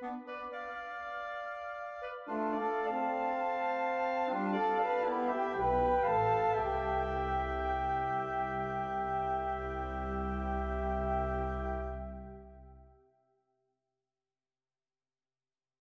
Música